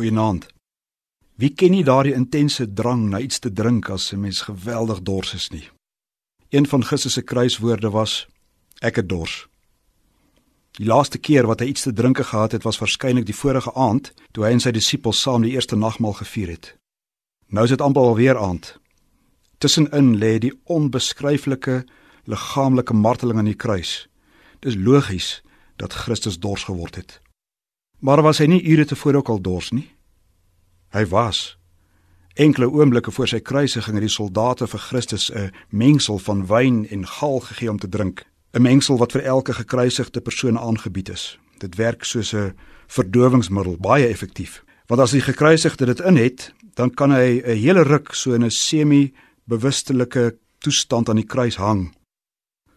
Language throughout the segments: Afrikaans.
Goeienaand. Wie ken nie daardie intense drang na iets te drink as 'n mens geweldig dors is nie? Een van Christus se kruiswoorde was ek het dors. Die laaste keer wat hy iets te drink gehad het was waarskynlik die vorige aand toe hy en sy disippels saam die eerste nagmaal gevier het. Nou is dit amper alweer aand. Tussenin lê die onbeskryflike liggaamlike marteling aan die kruis. Dis logies dat Christus dors geword het. Maar was hy nie ure tevore ook al dors nie? Hy was. Enkele oomblikke voor sy kruisiging het die soldate vir Christus 'n mengsel van wyn en gal gegee om te drink, 'n mengsel wat vir elke gekruisigde persoon aangebied is. Dit werk soos 'n verdowingsmiddel, baie effektief. Want as die gekruisigde dit in het, dan kan hy 'n hele ruk so in 'n semi-bewustelike toestand aan die kruis hang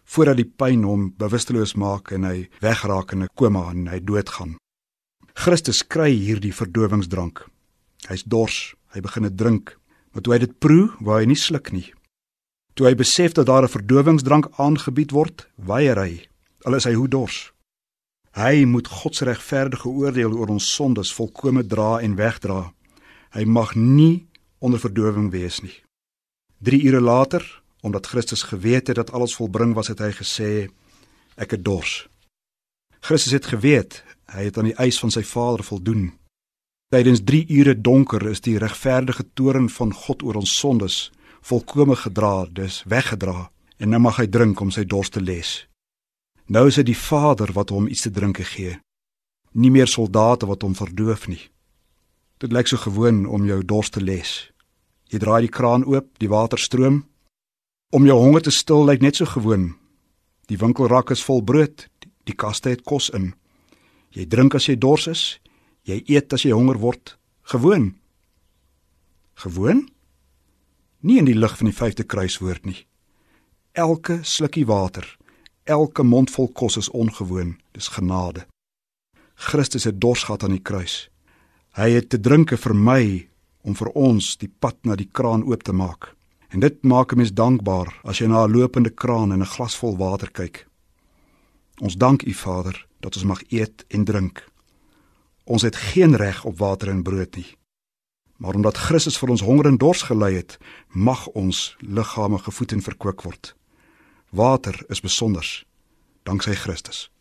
voordat die pyn hom bewusteloos maak en hy wegraak in 'n koma en hy doodgaan. Christus kry hierdie verdowingsdrank. Hy's dors, hy begin dit drink, maar toe hy dit proe, wou hy nie sluk nie. Toe hy besef dat daar 'n verdowingsdrank aangebied word, weier hy, al is hy hoe dors. Hy moet God se regverdige oordeel oor ons sondes volkome dra en wegdra. Hy mag nie onder verdowing wees nie. 3 ure later, omdat Christus geweet het dat alles volbring was, het hy gesê: Ek het dors. Christus het geweet Hy het aan die eis van sy Vader voldoen. Tydens 3 ure donker is die regverdige toorn van God oor ons sondes volkome gedra, dus weggedra, en nou mag hy drink om sy dors te les. Nou is dit die Vader wat hom iets te drink gee. Nie meer soldate wat hom verdoof nie. Dit lyk so gewoon om jou dors te les. Jy draai die kraan oop, die water stroom. Om jou honger te stil lyk net so gewoon. Die winkelrak is vol brood, die kaste het kos in. Jy drink as jy dors is, jy eet as jy honger word, gewoon. Gewoon? Nie in die lig van die vyfde kruiswoord nie. Elke slukkie water, elke mondvol kos is ongewoon, dis genade. Christus het dors gehad aan die kruis. Hy het te drinke vir my om vir ons die pad na die kraan oop te maak. En dit maak 'n mens dankbaar as jy na 'n lopende kraan en 'n glas vol water kyk. Ons dank U Vader dat ons mag eet en drink. Ons het geen reg op water en brood nie. Maar omdat Christus vir ons honger en dors gelei het, mag ons liggame gevoed en verkoop word. Water is besonder danksy Christus.